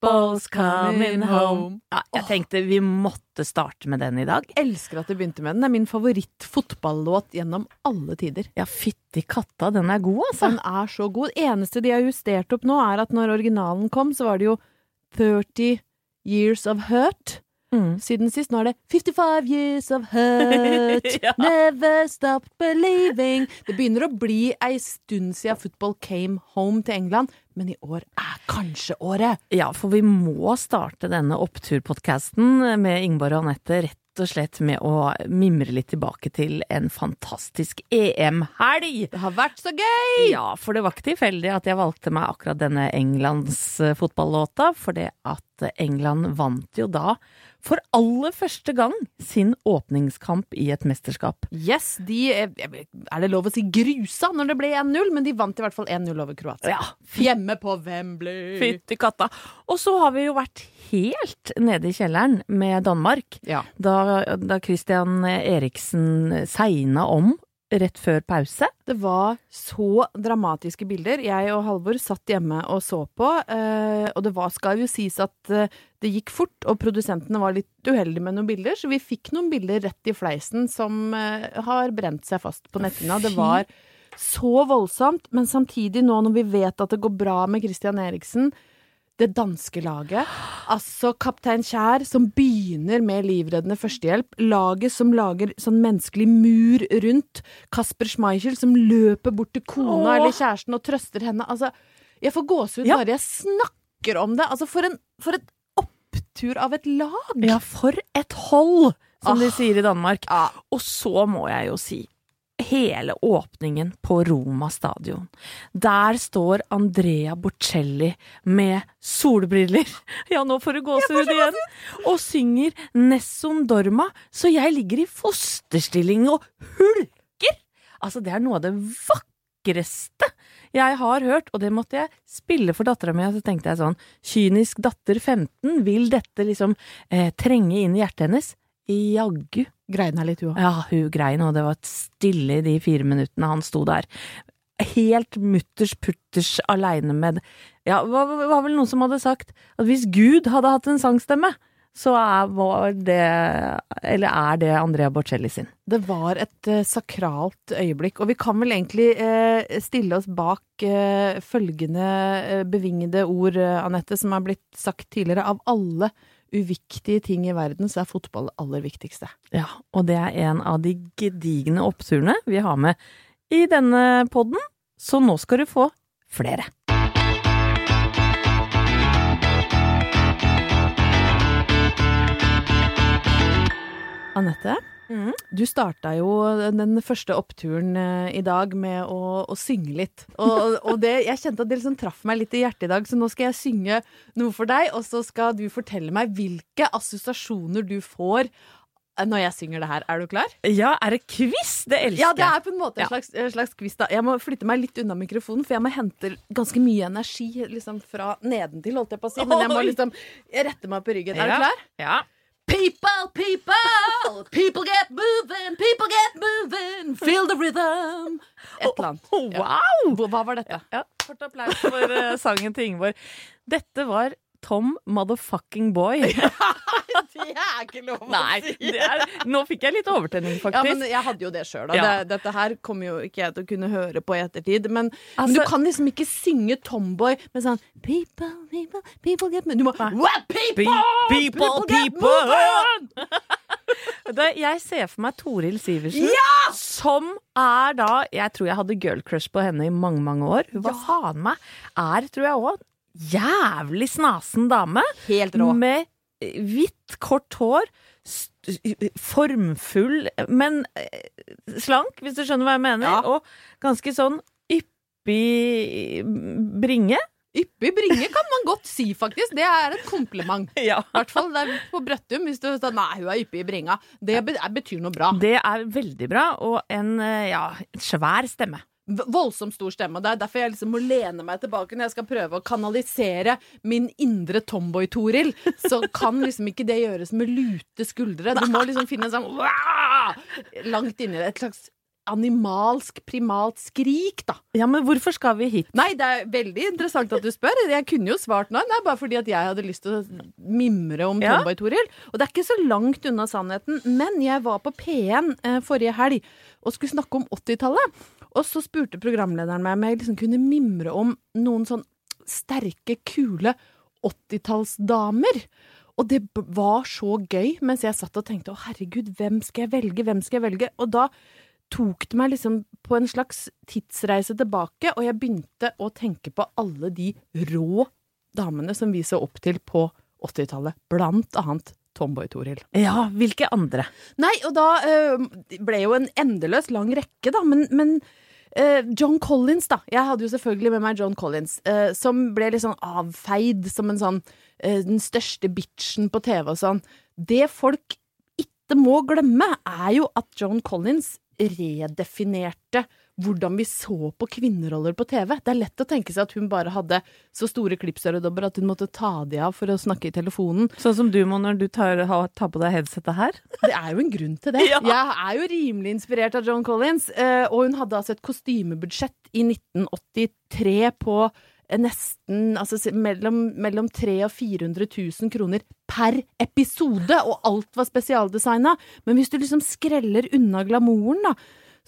football's coming home. Ja, jeg tenkte vi måtte starte med den i dag. Elsker at du begynte med den. Det er min favoritt-fotballåt gjennom alle tider. Ja, fytti katta, den er god, altså. Den er så god. Eneste de har justert opp nå, er at når originalen kom, så var det jo 30 Years of Hurt. Mm. Siden sist. Nå er det 55 years of hurt. Ja. Never stop believing. Det begynner å bli ei stund siden football came home til England, men i år er kanskje året. Ja, for vi må starte denne oppturpodkasten med Ingeborg og Anette rett og slett med å mimre litt tilbake til en fantastisk EM-helg. Det har vært så gøy! Ja, for det var ikke tilfeldig at jeg valgte meg akkurat denne Englands fotballåta, for det at England vant jo da for aller første gang sin åpningskamp i et mesterskap. Yes, de er, er det lov å si grusa når det ble 1-0, men de vant i hvert fall 1-0 over Kroatia. Ja, Hjemme på Wembley. fytti katta. Og så har vi jo vært helt nede i kjelleren med Danmark. Ja. Da, da Christian Eriksen segna om rett før pause. Det var så dramatiske bilder. Jeg og Halvor satt hjemme og så på, eh, og det var, skal jo sies at eh, det gikk fort, og produsentene var litt uheldige med noen bilder, så vi fikk noen bilder rett i fleisen som eh, har brent seg fast på netthinna. Det var så voldsomt, men samtidig nå når vi vet at det går bra med Christian Eriksen, det danske laget, altså Kaptein Kjær som begynner med livreddende førstehjelp, laget som lager sånn menneskelig mur rundt, Kasper Schmeichel som løper bort til kona Åh. eller kjæresten og trøster henne, altså, jeg får gåsehud Ja. bare jeg snakker om det, altså for en, for et opptur av et lag! Ja, for et hold, som de Ah. sier i Danmark. Ah. Og så må jeg jo si hele åpningen på Roma stadion. Der står Andrea Bocelli med solbriller. Ja, nå får du gåsehud igjen. Og synger Nessun Dorma, så jeg ligger i fosterstilling og hulker. Altså, det er noe av det vakreste jeg har hørt, og det måtte jeg spille for dattera mi, og så tenkte jeg sånn, kynisk datter 15, vil dette liksom eh, trenge inn i hjertet hennes? Jaggu. Grein her litt, hun òg. Ja, hun grein, og det var stille i de fire minuttene han sto der. Helt mutters putters aleine med Ja, det var, var vel noen som hadde sagt at hvis Gud hadde hatt en sangstemme, så er, var det Eller er det Andrea Bocelli sin. Det var et uh, sakralt øyeblikk, og vi kan vel egentlig uh, stille oss bak uh, følgende bevingede ord, Anette, som har blitt sagt tidligere. Av alle uviktige ting i verden, så er fotball det aller viktigste. Ja, og det er en av de gedigne oppturene vi har med i denne podden, så nå skal du få flere. Anette, Mhm. du starta jo den første oppturen eh, i dag med å, å synge litt. Og, og det, jeg kjente at det liksom traff meg litt i hjertet i dag, så nå skal jeg synge noe for deg, og så skal du fortelle meg hvilke assosiasjoner du får eh, når jeg synger det her. Er du klar? Ja, er det quiz? Det elsker jeg. Ja, det er på en måte en slags, en slags quiz. da. Jeg må flytte meg litt unna mikrofonen, for jeg må hente ganske mye energi liksom fra nedentil, holdt jeg på å si. Men jeg må liksom rette meg på ryggen. Er Ja. du klar? Ja. People, people, people get moving, people get moving, feel the rhythm. Et eller annet. Oh, Ja. wow! Hva hva var dette? Ja, kort applaus for eh, sangen til Ingeborg. Dette var Tom Motherfucking Boy. Det er ikke lov å Nei, det er, nå fikk jeg litt overtenning, faktisk. Ja, men jeg hadde jo det sjøl. Ja. Det, dette her kommer jo ikke jeg til å kunne høre på i ettertid. Men, men Altså- du kan liksom ikke synge Tomboy med sånn People, people, people get moving. Du må What people? People, get people! det, jeg ser for meg Toril Sivertsen, som er da Jeg tror jeg hadde girl crush på henne i mange, mange år. Hun var faen meg er, tror jeg òg, jævlig snasen dame. Helt rå. Med hvitt kort hår, formfull, men eh, slank, hvis du skjønner hva jeg mener, Ja. og ganske sånn yppig bringe. Yppig bringe kan man godt si, faktisk. Det er et kompliment. Ja. I hvert fall på Brøttum. Hvis du sier nei, hun er yppig i bringa. Det betyr noe bra. Det er veldig bra, og en eh, ja, svær stemme. Voldsomt stor stemme. og Det er derfor jeg liksom må lene meg tilbake når jeg skal prøve å kanalisere min indre tomboy-Toril. Så kan liksom ikke det gjøres med lute skuldre. Du må liksom finne en sånn langt inni det. Et slags animalsk, primalt skrik, da. Ja, men hvorfor skal vi hit? Nei, det er veldig interessant at du spør. Jeg kunne jo svart nei, det er bare fordi at jeg hadde lyst til å mimre om Ja. Tomboy-Toril. Og det er ikke så langt unna sannheten. Men jeg var på P1 eh, forrige helg og skulle snakke om 80-tallet. Og så spurte programlederen meg om jeg liksom kunne mimre om noen sånn sterke, kule 80-tallsdamer. Og det var så gøy mens jeg satt og tenkte å herregud, hvem skal jeg velge, hvem skal jeg velge? Og da tok det meg liksom på en slags tidsreise tilbake, og jeg begynte å tenke på alle de rå damene som vi så opp til på 80-tallet, blant annet Tomboy-Toril. Ja, hvilke andre? Nei, og da eh, ble jo en endeløs lang rekke, da, men, men eh, John Collins, da. Jeg hadde jo selvfølgelig med meg John Collins, eh, som ble litt sånn avfeid som en sånn den største bitchen på TV og sånn. Det folk ikke må glemme, er jo at John Collins redefinerte hvordan vi så på kvinneroller på TV. Det er lett å tenke seg at hun bare hadde så store klippsøredobber at hun måtte ta de av for å snakke i telefonen. Sånn som du må når du tar, ha- tar på deg headsetet her? Det er jo en grunn til det. Ja. Jeg er jo rimelig inspirert av Joan Collins, eh, og hun hadde altså et kostymebudsjett i 1983 på eh, nesten altså mellom, mellom 300 og 400 000 kroner per episode, og alt var spesialdesigna. Men hvis du liksom skreller unna glamouren, da,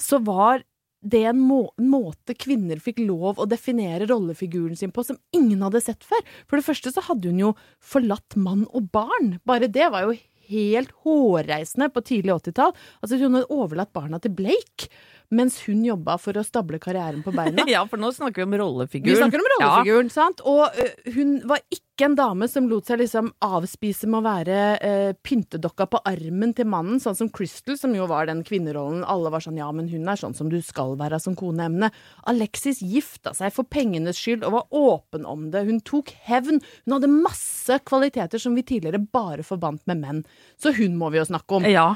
så var det en, må måte kvinner fikk lov å definere rollefiguren sin på som ingen hadde sett før. For det første så hadde hun jo forlatt mann og barn. Bare det var jo helt hårreisende på tidlig 80-tall. Altså Hun hadde overlatt barna til Blake, mens hun jobba for å stable karrieren på beina. Ja, for nå snakker vi om rollefiguren. Vi snakker om rollefiguren, sant? Og ø, hun var ikke en dame som lot seg liksom avspise med å være eh, pyntedokka på armen til mannen, sånn som Crystal, som jo var den kvinnerollen. Alle var sånn ja, men hun er sånn som du skal være som koneemne. Alexis gifta seg for pengenes skyld og var åpen om det. Hun tok hevn. Hun hadde masse kvaliteter som vi tidligere bare forbandt med menn. Så hun må vi jo snakke om. Ja.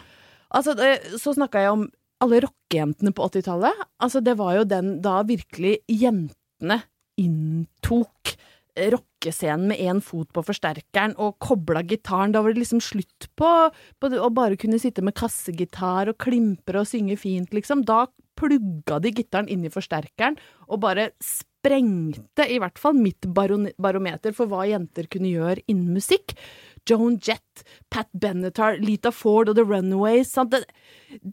Altså, så snakka jeg om alle rockejentene på 80-tallet. Altså, det var jo den da virkelig jentene inntok rockescenen med én fot på forsterkeren og kobla gitaren. Da var det liksom slutt på, på å bare kunne sitte med kassegitar og klimpre og synge fint, liksom. Da plugga de gitaren inn i forsterkeren og bare sprengte i hvert fall mitt barometer for hva jenter kunne gjøre innen musikk. Joan Jett, Pat Benatar, Lita Ford og The Runaways. Det,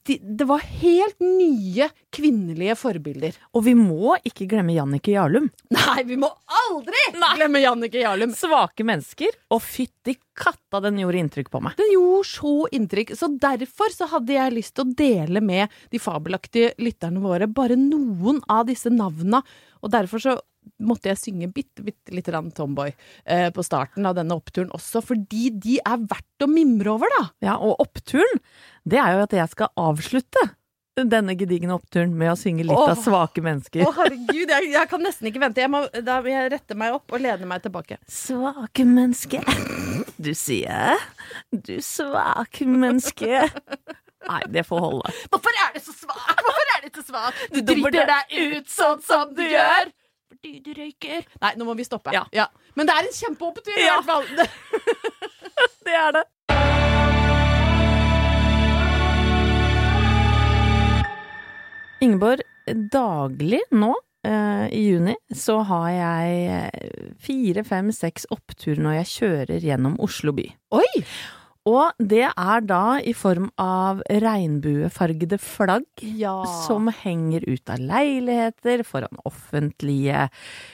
de, det var helt nye kvinnelige forbilder. Og vi må ikke glemme Jannicke Jarlum. Nei, vi må aldri glemme Jannicke Jarlum! Svake mennesker. Og fytti katta, den gjorde inntrykk på meg. Den gjorde så inntrykk, så derfor så hadde jeg lyst til å dele med de fabelaktige lytterne våre bare noen av disse navna, og derfor så måtte jeg synge bitte, bitte litt grann Tomboy eh, på starten av denne oppturen også, fordi de er verdt å mimre over, da. Ja, og oppturen, det er jo at jeg skal avslutte denne gedigne oppturen med å synge litt Åh. av svake mennesker. Å, herregud, jeg, jeg kan nesten ikke vente. Jeg må, da må jeg rette meg opp og lene meg tilbake. Svake menneske. Du sier Du svake menneske. Nei, det får holde. Hvorfor er du så svak? Hvorfor er du så svak? Du driter deg ut sånn som du gjør. Fordi du røyker. Nei, nå må vi stoppe. Ja. Men det er en kjempeopptur, i Ja. hvert fall. Det er det. Ingeborg, daglig nå Uh, i juni så har jeg eh, fire, fem, seks oppturer når jeg kjører gjennom Oslo by. Oi! Og det er da i form av regnbuefargede flagg Ja. som henger ut av leiligheter, foran offentlige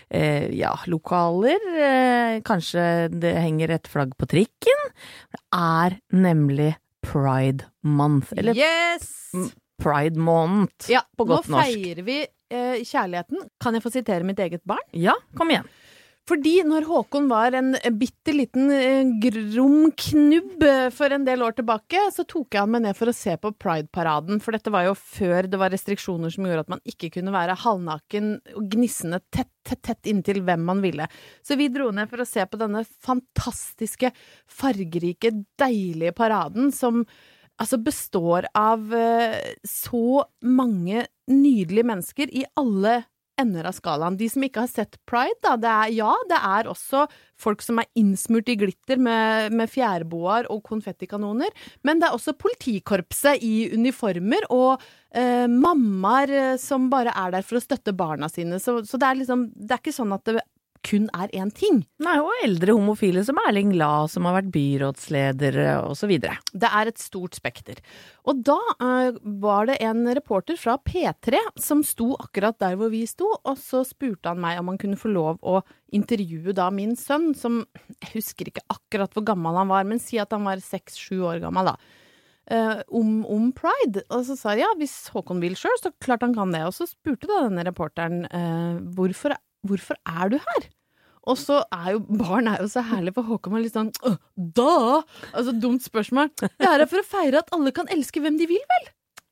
eh, ja, lokaler. Eh, kanskje det henger et flagg på trikken. Det er nemlig Pride Month, eller yes! Pride Month, Ja, på godt nå norsk. feirer vi eh, kjærligheten. Kan jeg få sitere mitt eget barn? Ja, kom igjen. Fordi når Håkon var en bitte liten eh, grom knubb eh, for en del år tilbake, så tok jeg han med ned for å se på Pride-paraden. For dette var jo før det var restriksjoner som gjorde at man ikke kunne være halvnaken og gnissende tett, tett, tett inntil hvem man ville. Så vi dro ned for å se på denne fantastiske, fargerike, deilige paraden som altså består av eh, så mange nydelige mennesker i alle ender av skalaen. De som ikke har sett Pride, da, det er ja, det er også folk som er innsmurt i glitter med, med fjærboer og konfettikanoner, men det er også politikorpset i uniformer og eh, mammaer eh, som bare er der for å støtte barna sine. Så, så det er liksom Det er ikke sånn at det kun er én ting. Nei, og eldre homofile som Erling Lae, som har vært byrådsleder osv. Det er et stort spekter. Og da uh, var det en reporter fra P3 som sto akkurat der hvor vi sto, og så spurte han meg om han kunne få lov å intervjue da min sønn, som jeg husker ikke akkurat hvor gammel han var, men si at han var seks-sju år gammel, da. Uh, om, om pride. Og så sa jeg ja, hvis Håkon vil sjøl, så klart han kan det. Og så spurte da denne reporteren uh, hvorfor, hvorfor er du her? Og så er jo barn er jo så herlig, for Håkon var litt sånn da! Altså dumt spørsmål. Jeg er her for å feire at alle kan elske hvem de vil, vel?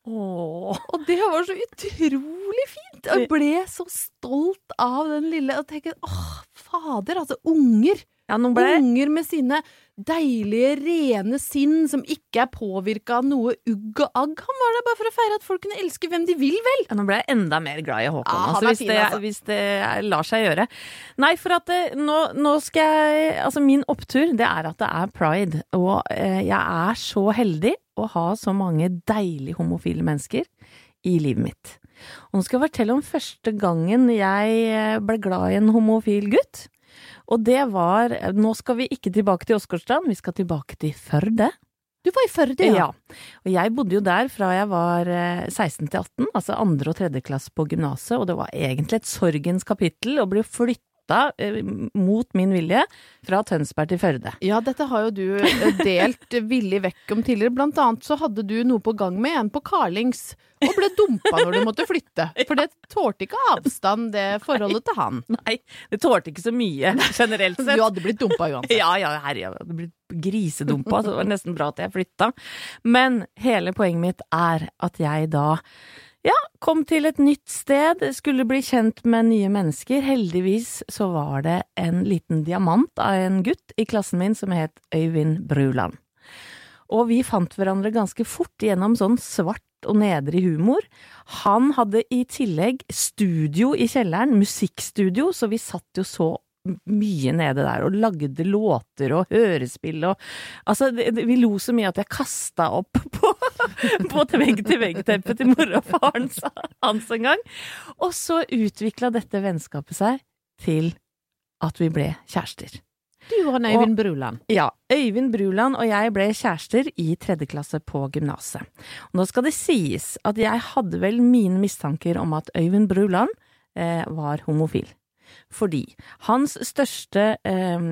Åh. Og det var så utrolig fint! Og jeg ble så stolt av den lille Og tenkte åh, fader, altså unger. Ja, ble Unger med sine deilige, rene sinn som ikke er påvirka av noe ugg og agg. Han var der bare for å feire at folk kunne elske hvem de vil, vel? Ja, nå ble jeg enda mer glad i Håkon, Ja, altså, er hvis, fin, det, altså. hvis det lar seg gjøre. Nei, for at nå, nå skal jeg Altså, min opptur, det er at det er pride. Og eh, jeg er så heldig å ha så mange deilige homofile mennesker i livet mitt. Og nå skal jeg fortelle om første gangen jeg eh, ble glad i en homofil gutt. Og det var Nå skal vi ikke tilbake til Åsgårdstrand, vi skal tilbake til Førde. Du var i Førde, Ja. ja. Og jeg bodde jo der fra jeg var eh, 16 til 18, altså andre og tredje klasse på gymnaset, og det var egentlig et sorgens kapittel å bli flytta eh, mot min vilje fra Tønsberg til Førde. Ja, dette har jo du eh, delt villig vekk om tidligere. Blant annet så hadde du noe på gang med en på Carlings, og ble dumpa når du måtte flytte. For det tålte ikke avstand, det forholdet til han. Nei, det tålte ikke så mye generelt sett. Du hadde blitt dumpa uansett. Ja, ja, herre, jeg hadde blitt grisedumpa, så det var nesten bra at jeg flytta. Men hele poenget mitt er at jeg da ja, kom til et nytt sted, skulle bli kjent med nye mennesker. Heldigvis så var det en liten diamant av en gutt i klassen min som het Øyvind Bruland. Og vi fant hverandre ganske fort gjennom sånn svart og nedrig humor. Han hadde i tillegg studio i kjelleren, musikkstudio, så vi satt jo så mye nede der og lagde låter og hørespill og Altså, det, det, vi lo så mye at jeg kasta opp på, på vegg-til-vegg-teppet til mora og faren hans en gang. Og så utvikla dette vennskapet seg til at vi ble kjærester. Du og han Øyvind Bruland. Ja, Øyvind Bruland og jeg ble kjærester i tredje klasse på gymnaset. Nå skal det sies at jeg hadde vel mine mistanker om at Øyvind Bruland eh, var homofil. Fordi hans største eh,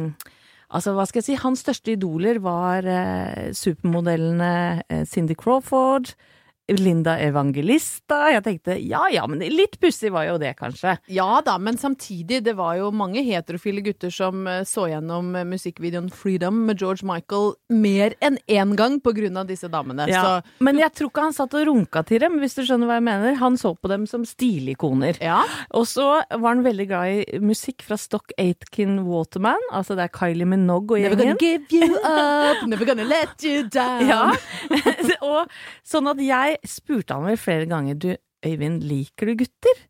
Altså, hva skal jeg si, hans største idoler var eh, supermodellene eh, Cindy Crawford, Linda Evangelista. Jeg tenkte ja ja, men litt pussig var jo det, kanskje. Ja da, men samtidig, det var jo mange heterofile gutter som eh, så gjennom eh, musikkvideoen Freedom med George Michael mer enn én gang på grunn av disse damene. Ja. Så Men jeg tror ikke han satt og runka til dem, hvis du skjønner hva jeg mener. Han så på dem som stilikoner. ja. Og så var han veldig glad i musikk fra Stock Aitken Waterman, altså det er Kylie Minogue og gjengen. Never gonna give you up, never gonna let you down. Ja, og sånn at jeg spurte han vel flere ganger, du Øyvind, liker du gutter?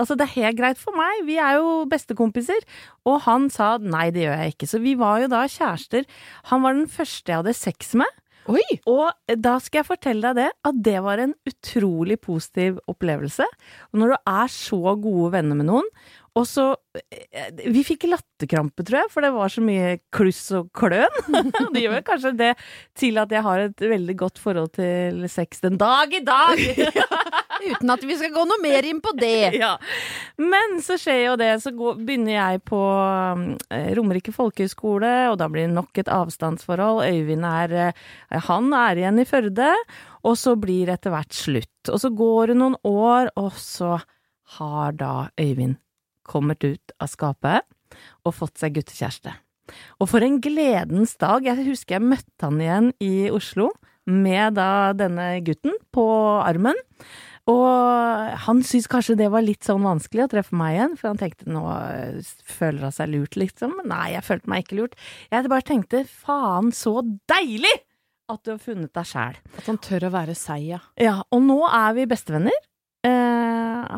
Altså, det er helt greit for meg, vi er jo bestekompiser. Og han sa nei, det gjør jeg ikke. Så vi var jo da kjærester. Han var den første jeg hadde sex med. Oi! Og da skal jeg fortelle deg det, at det var en utrolig positiv opplevelse. Og når du er så gode venner med noen, og så eh, Vi fikk latterkrampe, tror jeg, for det var så mye kluss og kløn. det gjør kanskje det til at jeg har et veldig godt forhold til sex den dag i dag. Uten at vi skal gå noe mer inn på det. ja. Men så skjer jo det, så går, begynner jeg på eh, Romerike folkehøgskole, og da blir det nok et avstandsforhold. Øyvind er eh, Han er igjen i Førde, og så blir det etter hvert slutt. Og så går det noen år, og så har da Øyvind kommet ut av skapet. og fått seg guttekjæreste. Og for en gledens dag. Jeg husker jeg møtte han igjen i Oslo med da denne gutten på armen. Og han syntes kanskje det var litt sånn vanskelig å treffe meg igjen, for han tenkte nå øh, føler han seg lurt, liksom. Nei, jeg følte meg ikke lurt. Jeg bare tenkte faen så deilig at du har funnet deg sjæl. At han tør å være seig, ja. Ja, og nå er vi bestevenner.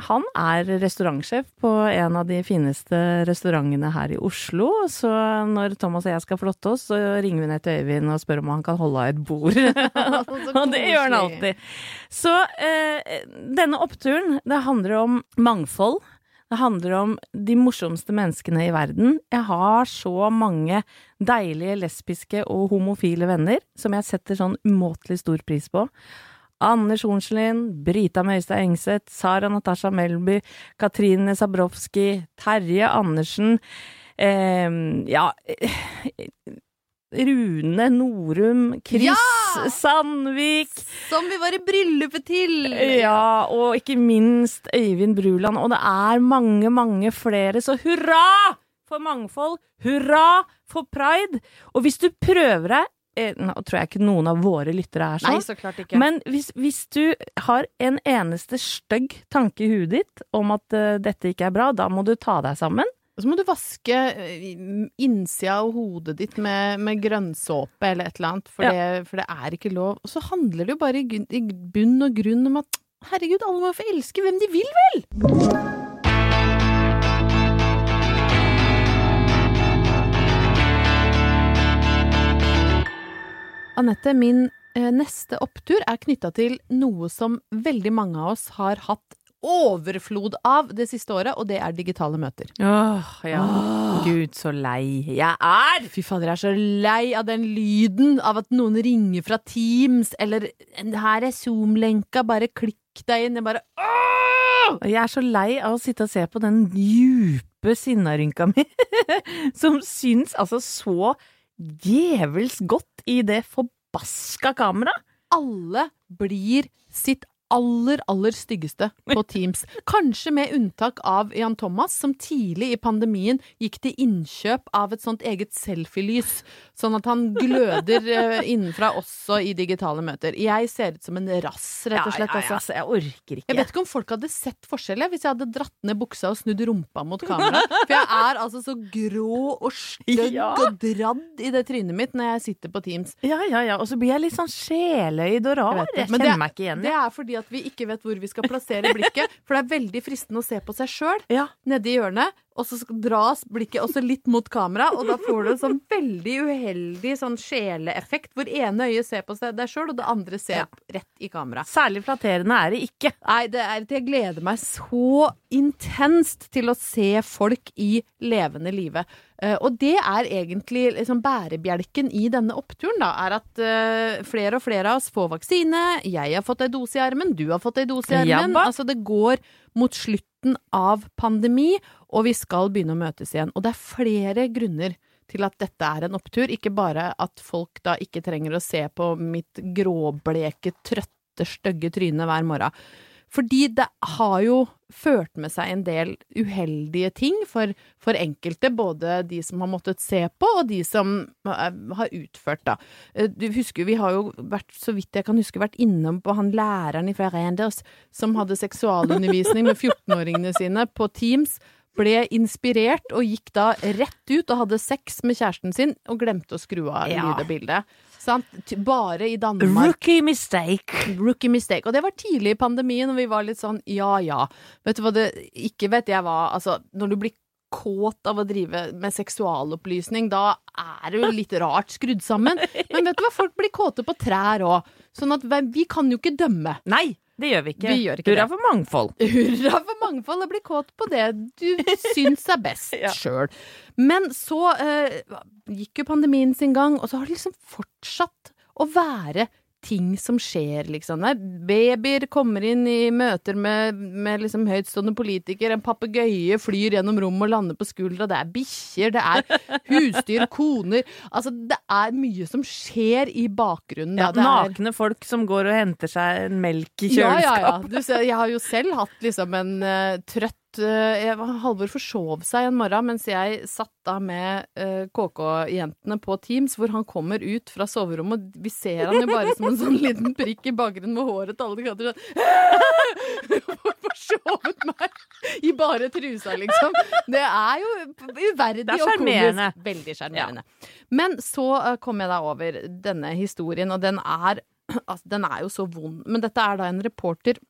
Han er restaurantsjef på en av de fineste restaurantene her i Oslo, så når Thomas og jeg skal flotte oss, så ringer vi ned til Øyvind og spør om han kan holde av et bord. og det gjør han alltid. Så eh, denne oppturen, det handler om mangfold. Det handler om de morsomste menneskene i verden. Jeg har så mange deilige lesbiske og homofile venner som jeg setter sånn umåtelig stor pris på. Anders Hornslien, Brita Møystad Engseth, Sara Natasha Melby, Katrine Sabrowski, Terje Andersen eh, Ja Rune Norum, Chris Ja! Sandvik Som vi var i bryllupet til! ja, og ikke minst Øyvind Bruland. Og det er mange, mange flere, så hurra for mangfold! Hurra for pride! Og hvis du prøver deg Nå tror jeg ikke noen av våre lyttere er sånn. Nei, så klart ikke. Men hvis, hvis du har en eneste stygg tanke i huet ditt om at uh, dette ikke er bra, da må du ta deg sammen. Og så må du vaske eh, innsida av hodet ditt med, med grønnsåpe eller et eller annet, for, Ja. det, for det er ikke lov. Og så handler det jo bare i, i bunn og grunn om at herregud, alle må få elske hvem de vil, vel! Anette, min eh, neste opptur er knytta til noe som veldig mange av oss har hatt overflod av det siste året, og det er digitale møter. Åh, ja. Gud, så lei jeg er! Fy fader, jeg er så lei av den lyden av at noen ringer fra Teams, eller her er Zoom-lenka, bare klikk deg inn. Jeg bare åh! Jeg er så lei av å sitte og se på den djupe sinnarynka mi, som syns altså så djevelsk godt i det forbaska kameraet. Alle blir sitt aller, aller styggeste på Teams. Kanskje med unntak av Jan Thomas, som tidlig i pandemien gikk til innkjøp av et sånt eget selfielys, sånn at han gløder eh, innenfra også i digitale møter. Jeg ser ut som en rass, rett og slett. altså. altså, jeg orker ikke. Jeg vet ikke om folk hadde sett forskjell hvis jeg hadde dratt ned buksa og snudd rumpa mot kamera. For jeg er altså så grå og stygg Ja. og dradd i det trynet mitt når jeg sitter på Teams. Ja, ja, ja. Og så blir jeg litt sånn sjeløyd og rar. Jeg Jeg, kjenner det- meg ikke igjen. Det er fordi at vi ikke vet hvor vi skal plassere blikket. For det er veldig fristende å se på seg sjøl Ja. nedi hjørnet, og så dras blikket også litt mot kamera, og da får du en sånn veldig uheldig sånn sjeleeffekt, hvor ene øyet ser på deg sjøl, og det andre ser rett i kamera. Særlig flatterende er det ikke. Nei, det er, jeg gleder meg så intenst til å se folk i levende live. Eh, og det er egentlig liksom bærebjelken i denne oppturen, da, er at eh, flere og flere av oss får vaksine. Jeg har fått ei dose i armen, du har fått ei dose i armen. Jabba. Altså, det går mot slutten av pandemi, og vi skal begynne å møtes igjen. Og det er flere grunner til at dette er en opptur, ikke bare at folk da ikke trenger å se på mitt gråbleke, trøtte, stygge tryne hver morgen. Fordi det har jo ført med seg en del uheldige ting for, for enkelte, både de som har måttet se på, og de som eh, har utført, da. Eh, Du husker, vi har jo vært, så vidt jeg kan huske, vært innom på han læreren i Randers som hadde seksualundervisning med 14-åringene sine på Teams. Ble inspirert og gikk da rett ut og hadde sex med kjæresten sin og glemte å skru av Ja. lyd og bilde. Sant? Bare i Danmark. Rookie mistake. Rookie mistake. Og det var tidlig i pandemien, og vi var litt sånn ja ja. Vet du hva det ikke vet jeg hva Altså, når du blir kåt av å drive med seksualopplysning, da er det jo litt rart skrudd sammen. Men vet du hva, folk blir kåte på trær òg. Sånn at vi- kan jo ikke dømme. Nei, det gjør vi ikke. Vi gjør ikke Hurra for mangfold. Hurra for mangfold, og bli kåt på det du syns er best Ja. sjøl. Men så eh, gikk jo pandemien sin gang, og så har det liksom fortsatt å være ting som skjer, liksom. Nei, babyer kommer inn i møter med, med liksom høytstående politikere, en papegøye flyr gjennom rommet og lander på skuldra, det er bikkjer, det er husdyr, koner Altså, det er mye som skjer i bakgrunnen. Ja, nakne folk som går og henter seg en melk i ja, kjøleskap. ja, ja. Du ser, jeg har jo selv hatt liksom en uh, trøtt eh, Halvor forsov seg en morgen mens jeg satt da med uh, KK-jentene på Teams, hvor han kommer ut fra soverommet, og vi ser han jo bare som en sånn liten prikk i bakgrunnen med håret til alle kanter. Sånn. Forsovet meg i bare trusa, liksom. Det er jo uverdig Det er og komisk. Veldig sjarmerende. Men så uh, kom jeg da over denne historien, og den er, altså, den er jo så vond. Men dette er da en reporter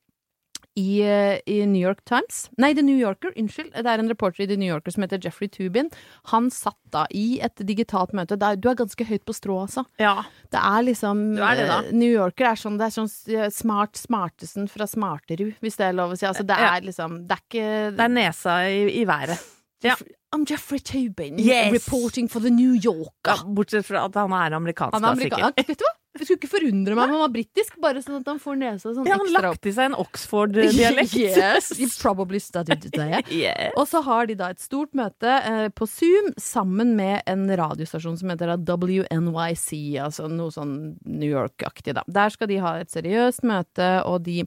i, i New York Times Nei, The New Yorker, unnskyld. Det er en reporter i The New Yorker som heter Jeffrey Tubin. Han satt da i et digitalt møte. Er, du er ganske høyt på strå, altså. Ja. Det er liksom Du er det, da. eh, New Yorker er sånn, det er sånn eh, smart smartesen fra Smarterud, hvis det er lov å si. Altså, det Ja. er liksom Det er ikke Det er nesa i, i været. Ja. I'm Jeffrey Tubin, Yes. reporting for The New Yorker. Ja, bortsett fra at han er amerikansk, Han er da, amerikaner. sikkert. Vet du hva? Det skulle ikke forundre meg om han var britisk, bare sånn at han får nesa sånn Ja, han ekstra lagt i seg en Oxford-dialekt. yes, you probably studied det. Yeah. Og så har de da et stort møte eh, på Zoom sammen med en radiostasjon som heter da WNYC, altså noe sånn New York-aktig, da. Der skal de ha et seriøst møte, og de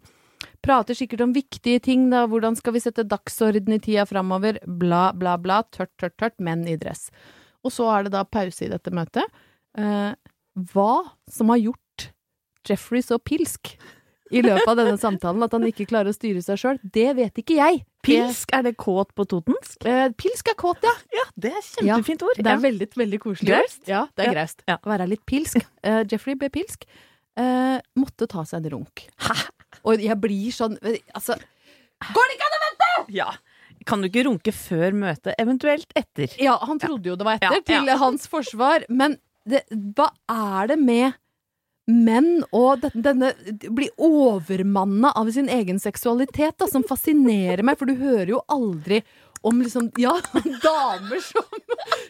prater sikkert om viktige ting, da. Hvordan skal vi sette dagsorden i tida framover? Bla, bla, bla. Tørt, tørt, tørt. Menn i dress. Og så er det da pause i dette møtet. Eh, hva som har gjort Jeffrey så pilsk i løpet av denne samtalen at han ikke klarer å styre seg sjøl, det vet ikke jeg. Pilsk, er det kåt på totensk? Eh, pilsk er kåt, ja. Ja, det er kjempefint ord. Det er veldig, veldig koselig. Greist. Ja, det er Ja. greist. Ja. Være litt pilsk. Eh, Jeffrey ble pilsk. Eh, måtte ta seg en runk. Hæ? Og jeg blir sånn Altså Går det ikke an å vente?! Ja. Kan du ikke runke før møtet, eventuelt etter? Ja, han trodde jo det var etter, Ja, til hans forsvar. Men det, hva er det med menn og denne, denne Bli overmanna av sin egen seksualitet, da, som fascinerer meg, for du hører jo aldri om liksom Ja, damer som,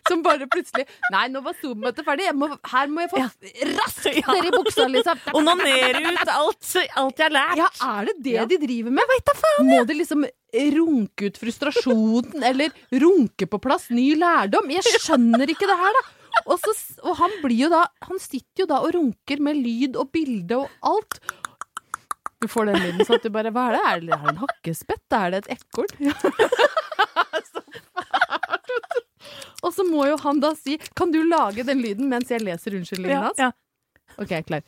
som bare plutselig Nei, nå var Zoom-møtet ferdig. Må, her må jeg få raskt Ja. ned i buksa, liksom. Onanere ut alt, alt jeg har lært. Ja, er det det de driver med? Veit da faen! Må de liksom runke ut frustrasjonen, eller runke på plass ny lærdom? Jeg skjønner ikke det her, da. Og, så, og han blir jo da Han sitter jo da og runker med lyd og bilde og alt. Du får den lyden sånn at du bare Hva er det? Er det, er det en hakkespett? Er det et ekorn? Så fælt, vet du. Og så må jo han da si Kan du lage den lyden mens jeg leser unnskyldningen Ja, hans? ja. Ok, klar.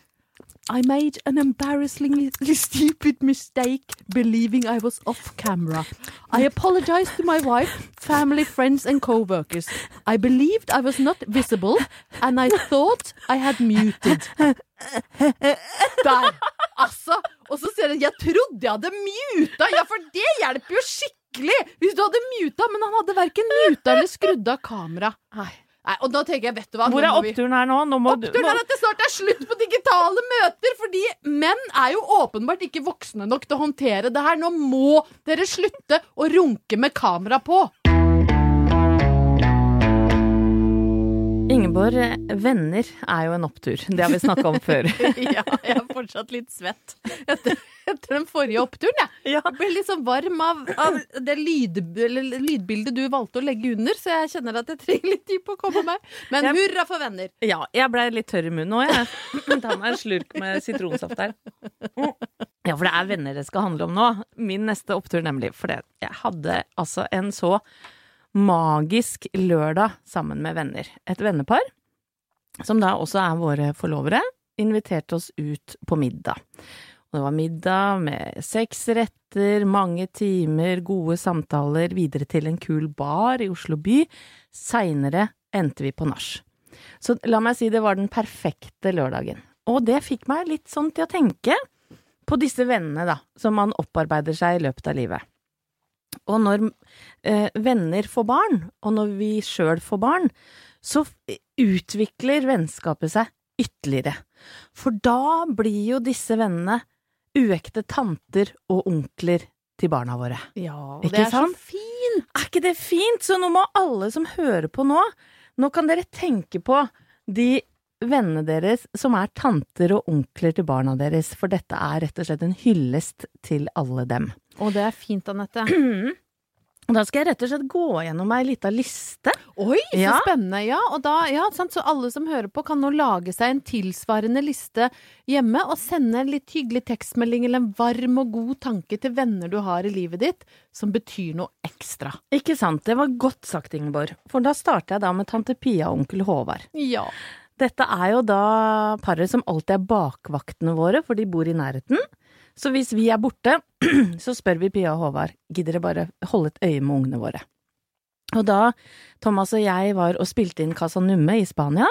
I made an embarrassingly stupid mistake believing I was off camera. I apologized to my wife, family, friends and co-workers. I believed I was not visible and I thought I had muted. Der! Altså! Og så sier han 'jeg trodde jeg hadde muta'. Ja, for det hjelper jo skikkelig! Hvis du hadde muta, men han hadde verken muta eller skrudd av kamera. Nei, og da tenker jeg, vet du hva Hvor er oppturen her nå? nå Oppturen må, er at det snart er slutt på digitale møter, fordi menn er jo åpenbart ikke voksne nok til å håndtere det her. Nå må dere slutte å runke med kamera på. Ingeborg, eh, venner er jo en opptur. Det har vi snakka om før. ja, jeg er fortsatt litt svett etter, etter den forrige oppturen, jeg. Ja. Ble litt sånn varm av, av det lyd, lydbildet du valgte å legge under, så jeg kjenner at jeg trenger litt tid på å komme meg. Men Jeg- hurra for venner! Ja, jeg blei litt tørr i munnen òg, jeg. Ta meg en slurk med sitronsaft her. Ja, for det er venner det skal handle om nå. Min neste opptur, nemlig. For det, jeg hadde altså en så magisk lørdag sammen med venner. Et vennepar, som da også er våre forlovere, inviterte oss ut på middag. Og det var middag med seks retter, mange timer, gode samtaler, videre til en kul bar i Oslo by. Seinere endte vi på nach. Så la meg si det var den perfekte lørdagen. Og det fikk meg litt sånn til å tenke på disse vennene, da, som man opparbeider seg i løpet av livet. Og når eh, venner får barn, og når vi sjøl får barn, så utvikler vennskapet seg ytterligere. For da blir jo disse vennene uekte tanter og onkler til barna våre. Ja, Ikke det er sant? så fint! Er ikke det fint? Så nå må alle som hører på nå, nå kan dere tenke på de vennene deres som er tanter og onkler til barna deres, for dette er rett og slett en hyllest til alle dem. Og det er fint, Anette. Og Da skal jeg rett og slett gå gjennom ei lita liste. Oi, så Ja. spennende. Ja, og da, ja, sant? Så alle som hører på, kan nå lage seg en tilsvarende liste hjemme og sende en litt hyggelig tekstmelding eller en varm og god tanke til venner du har i livet ditt, som betyr noe ekstra. Ikke sant, det var godt sagt, Ingeborg. For da starter jeg da med tante Pia og onkel Håvard. Ja. Dette er jo da paret som alltid er bakvaktene våre, for de bor i nærheten. Så hvis vi er borte, så spør vi Pia og Håvard, gidder dere bare holde et øye med ungene våre? Og da Thomas og jeg var og spilte inn Casa Numme i Spania,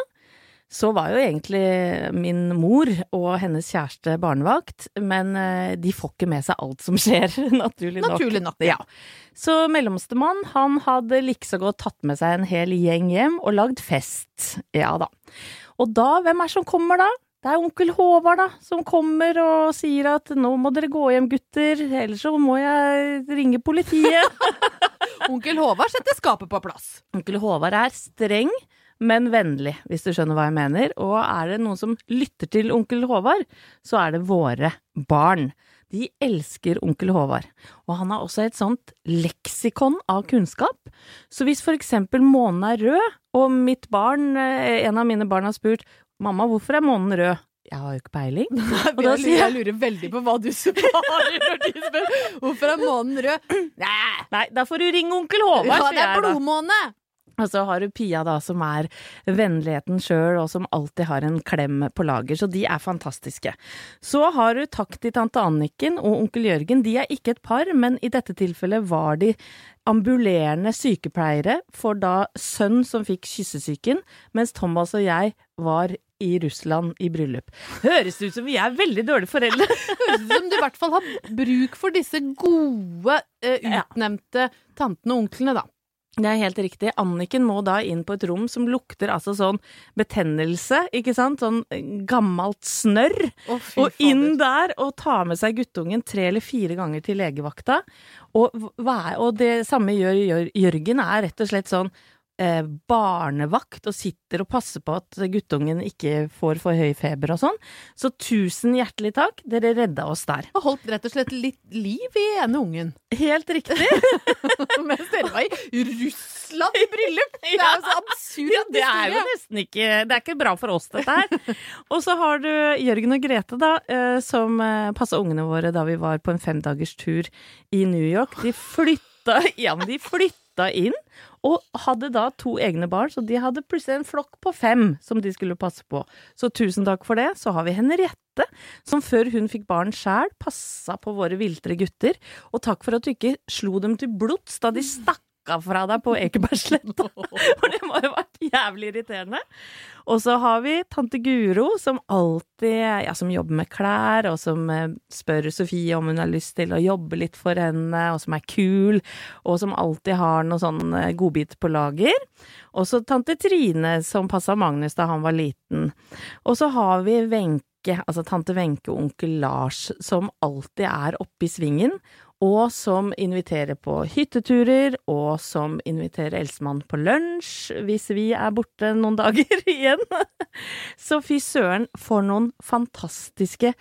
så var jo egentlig min mor og hennes kjæreste barnevakt, men eh, de får ikke med seg alt som skjer, naturlig nok. Naturlig nok. Ja. Så mellomstemann, han hadde likså godt tatt med seg en hel gjeng hjem og lagd fest. Ja da. Og da, hvem er det som kommer da? Det er onkel Håvard, da, som kommer og sier at nå må dere gå hjem, gutter, ellers så må jeg ringe politiet. Onkel Håvard setter skapet på plass. onkel Håvard er streng, men vennlig, hvis du skjønner hva jeg mener. Og er det noen som lytter til onkel Håvard, så er det våre barn. De elsker onkel Håvard, og han har også et sånt leksikon av kunnskap. Så hvis for eksempel månen er rød, og mitt barn, eh, en av mine barn har spurt mamma, hvorfor er månen rød? Jeg har jo ikke peiling. Og da Jeg sier lurer, jeg lurer veldig på hva du svarer når de spør hvorfor er månen rød. Nei, Nei, da får du ringe onkel Håvard, ja, sier det er blodmåne! Og så har du Pia da, som er vennligheten sjøl, og som alltid har en klem på lager, så de er fantastiske. Så har du takk til tante Anniken og onkel Jørgen, de er ikke et par, men i dette tilfellet var de ambulerende sykepleiere for da sønn som fikk kyssesyken, mens Thomas og jeg var i Russland i bryllup. Høres ut som vi er veldig dårlige foreldre. Høres ut som du i hvert fall har bruk for disse gode, eh, utnevnte tantene og onklene, da. Det er helt riktig. Anniken må da inn på et rom som lukter altså sånn betennelse, ikke sant? Sånn eh, gammelt snørr. Oh, Og inn der og ta med seg guttungen tre eller fire ganger til legevakta. Og, og det samme gjør Jørgen, er rett og slett sånn eh, barnevakt og sitter og passer på at guttungen ikke får for høy feber og sånn. Så tusen hjertelig takk, dere redda oss der. Og holdt rett og slett litt liv i ene ungen. Helt riktig. Mens dere var i Russland i bryllup! Det er jo så absurd Ja, det er jo nesten ikke Det er ikke bra for oss, dette her. Og så har du Jørgen og Grete, da, eh, som passa ungene våre da vi var på en femdagers tur i New York. De flytta Ja, men de flytta inn, og hadde da to egne barn, så de hadde plutselig en flokk på fem som de skulle passe på. Så tusen takk for det. Så har vi Henriette, som før hun fikk barn sjæl, passa på våre viltre gutter. Og takk for at du ikke slo dem til blods da de stakk av fra deg på Ekebergsletta. For det må jo ha vært jævlig irriterende. Og så har vi tante Guro, som alltid Ja, som jobber med klær, og som eh, spør Sofie om hun har lyst til å jobbe litt for henne, og som er kul, og som alltid har noe sånn eh, godbit på lager. Og så tante Trine, som passa Magnus da han var liten. Og så har vi Wenche, altså tante Wenche og onkel Lars, som alltid er oppe i svingen, og som inviterer på hytteturer, og som inviterer Elsemann på lunsj hvis vi er borte noen dager igjen. Så fy søren, for noen fantastiske,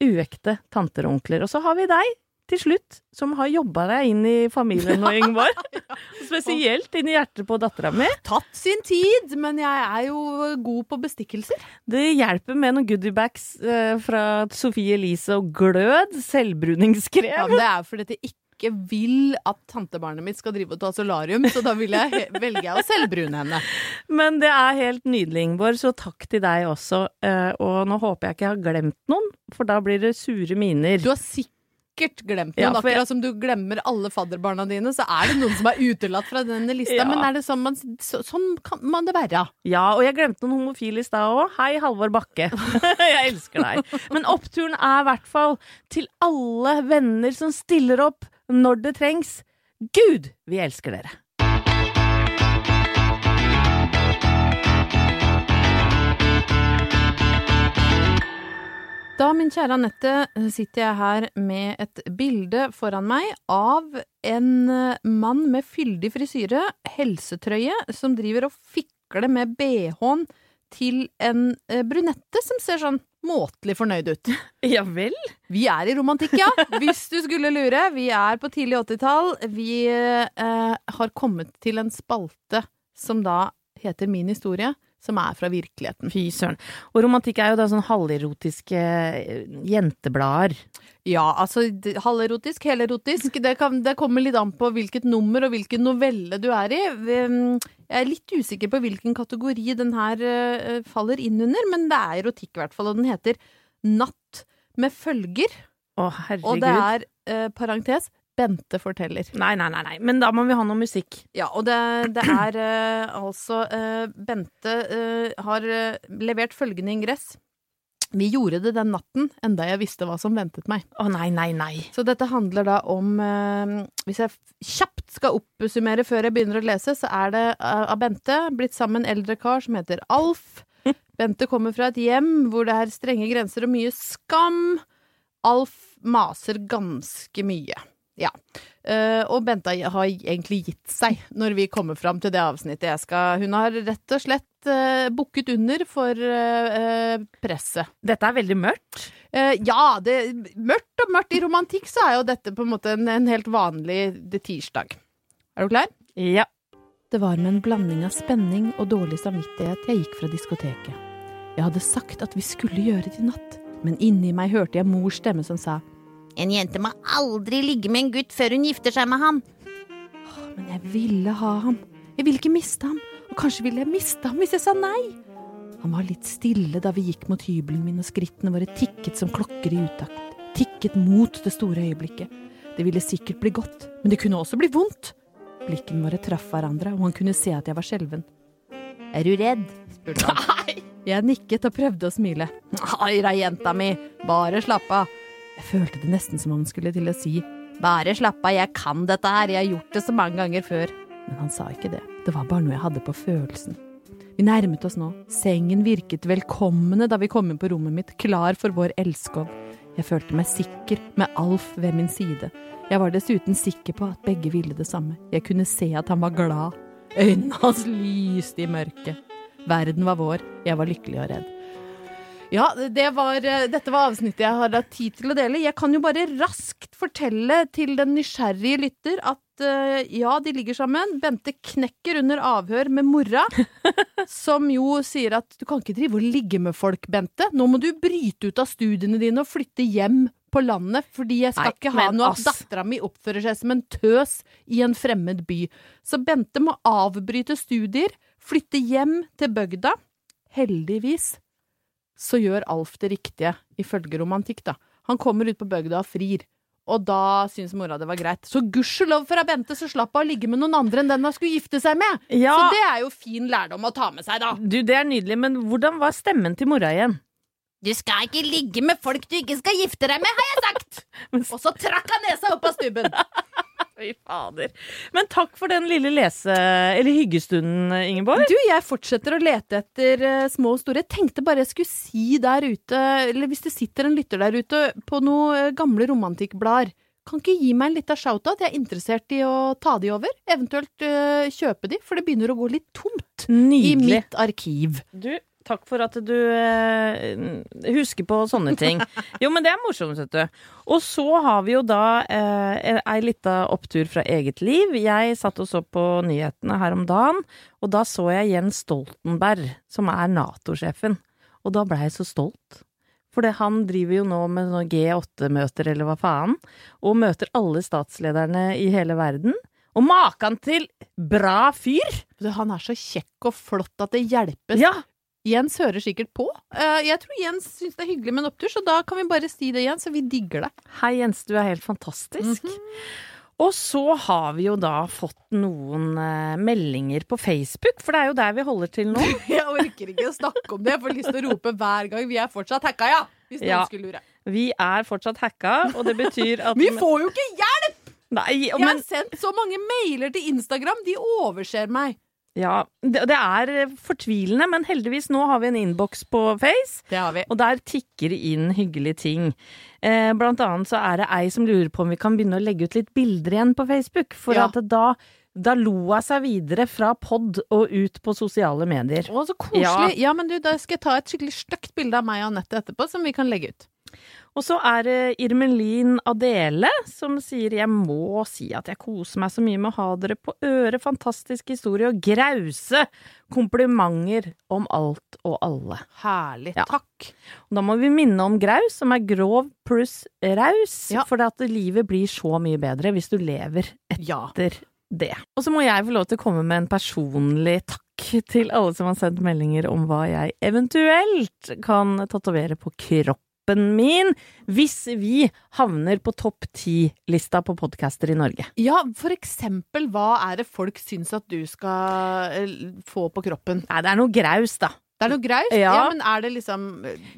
uekte tanter og onkler. Og så har vi deg, til slutt, som har jobba deg inn i familien nå, Ingeborg. Spesielt inn i hjertet på dattera mi. Tatt sin tid, men jeg er jo god på bestikkelser. Det hjelper med noen goodiebags eh, fra Sofie Elise og Glød, selvbruningskrem. Ja, det er fordi at jeg ikke vil at tantebarnet mitt skal drive og ta solarium, så da vil jeg, velger jeg å selvbrune henne. Men det er helt nydelig, Ingeborg, så takk til deg også. Eh, Og nå håper jeg ikke jeg har glemt noen, for da blir det sure miner. Du har sikkert glemt noen. Ja, for Akkurat som du glemmer alle fadderbarna dine, så er det noen som er utelatt fra denne lista. Ja. Men er det sånn man så, Sånn kan man det være. Ja, og jeg glemte noen homofile i stad òg. Hei, Halvor Bakke. jeg elsker deg. Men oppturen er i hvert fall til alle venner som stiller opp når det trengs. Gud, vi elsker dere. Da, min kjære Anette, sitter jeg her med et bilde foran meg av en eh, mann med fyldig frisyre, helsetrøye, som driver og fikler med bh-en til en eh, brunette som ser sånn måtelig fornøyd ut. Ja vel? Vi er i romantikk, ja. Hvis du skulle lure. Vi er på tidlig 80-tall. Vi eh, har kommet til en spalte som da heter Min historie, som er fra virkeligheten. Fy søren. Og romantikk er jo da sånn halverotiske eh, jenteblader. Ja, altså halverotisk, helerotisk. Det, kan, det kommer litt an på hvilket nummer og hvilken novelle du er i. Jeg er litt usikker på hvilken kategori den her eh, faller inn under, men det er erotikk i hvert fall, og den heter Natt med følger. Å, herregud. Og det er, eh, parentes, Bente forteller. Nei, nei, nei, nei. Men da må vi ha noe musikk. Ja, og det, det er uh, altså uh, Bente uh, har levert følgende ingress. Vi gjorde det den natten, enda jeg visste hva som ventet meg. Å nei, nei, nei. Så dette handler da om eh, Hvis jeg kjapt skal oppsummere før jeg begynner å lese, så er det av Bente blitt sammen en eldre kar som heter Alf. Bente kommer fra et hjem hvor det er strenge grenser og mye skam. Alf maser ganske mye. Ja. Eh, og Bente har egentlig gitt seg når vi kommer fram til det avsnittet jeg skal Hun har rett og slett uh, bukket under for eh, eh, presset. Dette er veldig mørkt. Eh, ja, det, mørkt og mørkt. I romantikk så er jo dette på en måte en, en helt vanlig det tirsdag. Er du klar? Ja. Det var med en blanding av spenning og dårlig samvittighet jeg gikk fra diskoteket. Jeg hadde sagt at vi skulle gjøre det i natt, men inni meg hørte jeg mors stemme som sa En jente må aldri ligge med en gutt før hun gifter seg med han. Men jeg ville ha ham. Jeg ville ikke miste ham. Og kanskje ville jeg miste ham hvis jeg sa nei. Han var litt stille da vi gikk mot hybelen min, og skrittene våre tikket som klokker i utakt. Tikket mot det store øyeblikket. Det ville sikkert bli godt, men det kunne også bli vondt. Blikkene våre traff hverandre, og han kunne se at jeg var skjelven. Er du redd? spurte han. Jeg nikket og prøvde å smile. Nei da, jenta mi, bare slapp av. Jeg følte det nesten som om han skulle til å si bare slapp av, jeg kan dette her, jeg har gjort det så mange ganger før. Men han sa ikke det, det var bare noe jeg hadde på følelsen. Vi nærmet oss nå, sengen virket velkomne da vi kom inn på rommet mitt, klar for vår elskov. Jeg følte meg sikker med Alf ved min side. Jeg var dessuten sikker på at begge ville det samme. Jeg kunne se at han var glad. Øynene hans lyste i mørket. Verden var vår, jeg var lykkelig og redd. Ja, det var, eh, dette var avsnittet jeg har hatt tid til å dele. Jeg kan jo bare raskt fortelle til den nysgjerrige lytter at eh, ja, de ligger sammen. Bente knekker under avhør med mora, som jo sier at du kan ikke drive og ligge med folk, Bente. Nå må du bryte ut av studiene dine og flytte hjem på landet, fordi jeg skal Nei, ikke ha noe at dattera mi oppfører seg som en tøs i en fremmed by. Så Bente må avbryte studier, flytte hjem til bygda. Heldigvis så gjør Alf det riktige, ifølge romantikk, da. Han kommer ut på bygda og frir. Og da syns mora det var greit. Så gudskjelov for Bente så slapp hun å ligge med noen andre enn den hun skulle gifte seg med! Ja. Så det er jo fin lærdom å ta med seg, da. Du, det er nydelig, men hvordan var stemmen til mora igjen? Du skal ikke ligge med folk du ikke skal gifte deg med, har jeg sagt! Og så trakk han nesa opp av stubben. Fy fader. Men takk for den lille lese- eller hyggestunden, Ingeborg. Du, jeg fortsetter å lete etter uh, små og store. Jeg tenkte bare jeg skulle si der ute, eller hvis det sitter en lytter der ute på noen eh, gamle romantikkblader, kan ikke gi meg en liten shout-out? Jeg er interessert i å ta de over, eventuelt uh, kjøpe de, for det begynner å gå litt tomt i mitt arkiv. Du, takk for at du eh, husker på sånne ting. Jo, men det er morsomt, vet du. Og så har vi jo da eh, ei lita opptur fra eget liv. Jeg satt og så på nyhetene her om dagen, og da så jeg Jens Stoltenberg, som er Nato-sjefen. Og da blei jeg så stolt. For han driver jo nå med sånne G8-møter, eller hva faen, og møter alle statslederne i hele verden. Og maken til bra fyr! Han er så kjekk og flott at det hjelpes. Ja, Jens hører sikkert på. Eh, jeg tror Jens syns det er hyggelig med en opptur, så da kan vi bare si det igjen, så vi digger det. Hei Jens, du er helt fantastisk. Og så har vi jo da fått noen eh, meldinger på Facebook, for det er jo der vi holder til nå. Jeg orker ikke å snakke om det, jeg får lyst til å rope hver gang vi er fortsatt hacka, ja! Hvis noen Ja. skulle lure. Vi er fortsatt hacka, og det betyr at Vi får jo ikke hjelp! Nei, Jeg har sendt så mange mailer til Instagram, de overser meg. Ja, det, det er eh, fortvilende, men heldigvis nå har vi en innboks på Face. Det har vi. Og der tikker det inn hyggelige ting. Eh, blant annet så er det ei som lurer på om vi kan begynne å legge ut litt bilder igjen på Facebook. For Ja. at da Da lo hun seg videre fra pod og ut på sosiale medier. Å, så koselig. Ja. men du, da skal jeg ta et skikkelig stygt bilde av meg og Anette etterpå, som vi kan legge ut. Og så er det Irmelin Adele som sier jeg må si at jeg koser meg så mye med å ha dere på øret, fantastisk historie og grause komplimenter om alt og alle. Herlig. Ja. Takk. Og da må vi minne om graus, som er grov pluss raus, Ja. for at livet blir så mye bedre hvis du lever Ja. etter det. Og så må jeg få lov til å komme med en personlig takk til alle som har sendt meldinger om hva jeg eventuelt kan tatovere på kroppen min, hvis vi havner på topp ti-lista på podcaster i Norge. Ja, for eksempel, hva er det folk syns at du skal eh, få på kroppen? Nei, det er noe graus, da. Det er noe graust? Ja. men er det liksom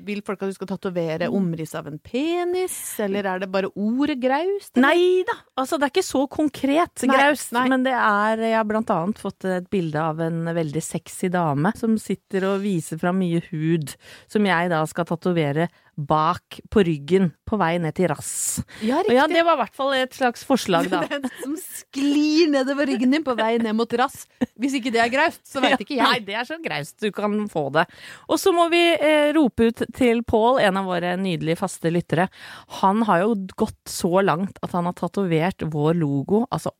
Vil folk at du skal tatovere omriss av en penis, eller er det bare ordet graust? Nei da, altså det er ikke så konkret Nei, graust, nei. men det er Jeg har blant annet fått et bilde av en veldig sexy dame som sitter og viser fram mye hud, som jeg da skal tatovere bak på ryggen på vei ned til rass. Ja, Og ja, det var i hvert fall et slags forslag, da. Den som sklir nedover ryggen din på vei ned mot rass. Hvis ikke det er graust, så veit ikke Nei, jeg. det er så graust du kan få det. Og så må vi eh, rope ut til Pål, en av våre nydelige faste lyttere. Han har jo gått så langt at han har tatovert vår logo, altså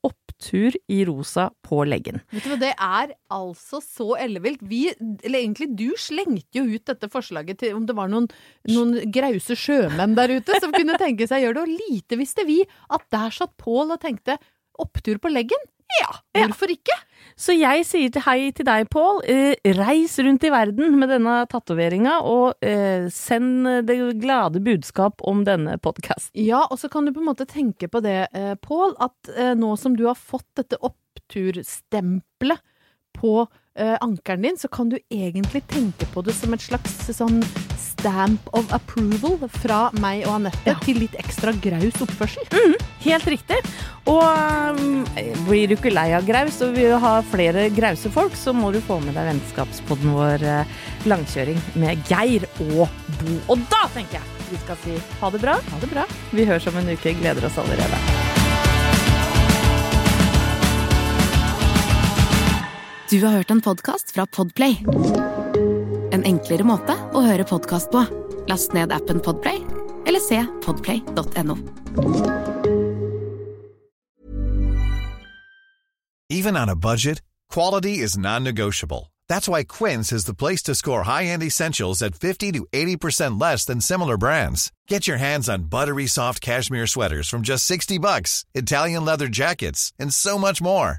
opptur i rosa, på leggen. Vet du hva, Det er altså så ellevilt. Vi, eller egentlig du, slengte jo ut dette forslaget til om det var noen, noen grause sjømenn der ute som kunne tenke seg å gjøre det. Og lite visste vi at der satt Pål og tenkte opptur på leggen. Ja, hvorfor ikke? Så jeg sier til hei til deg, Pål. Eh, reis rundt i verden med denne tatoveringa, og eh, send det glade budskap om denne podkasten. Ja, og så kan du på en måte tenke på det, eh, Pål, at eh, nå som du har fått dette oppturstempelet på ankelen din, så kan du egentlig tenke på det som et slags sånn stamp of approval fra meg og Anette til litt ekstra graus oppførsel. Helt riktig. Og um, blir du ikke lei av graus og vil ha flere grause folk, så må du få med deg vennskapspodden vår eh, Langkjøring med Geir og Bo. Og da tenker jeg vi skal si ha det bra. Ha det bra. Vi høres om en uke. Gleder oss allerede. Du har hørt en podkast fra Podplay. En enklere måte å høre podkast på. Last ned appen Podplay, eller se podplay.no. Even on a budget, quality is non-negotiable. That's why Quince is the place to score high-end essentials at 50 to 80% less than similar brands. Get your hands on buttery soft cashmere sweaters from just 60 bucks, Italian leather jackets, and so much more.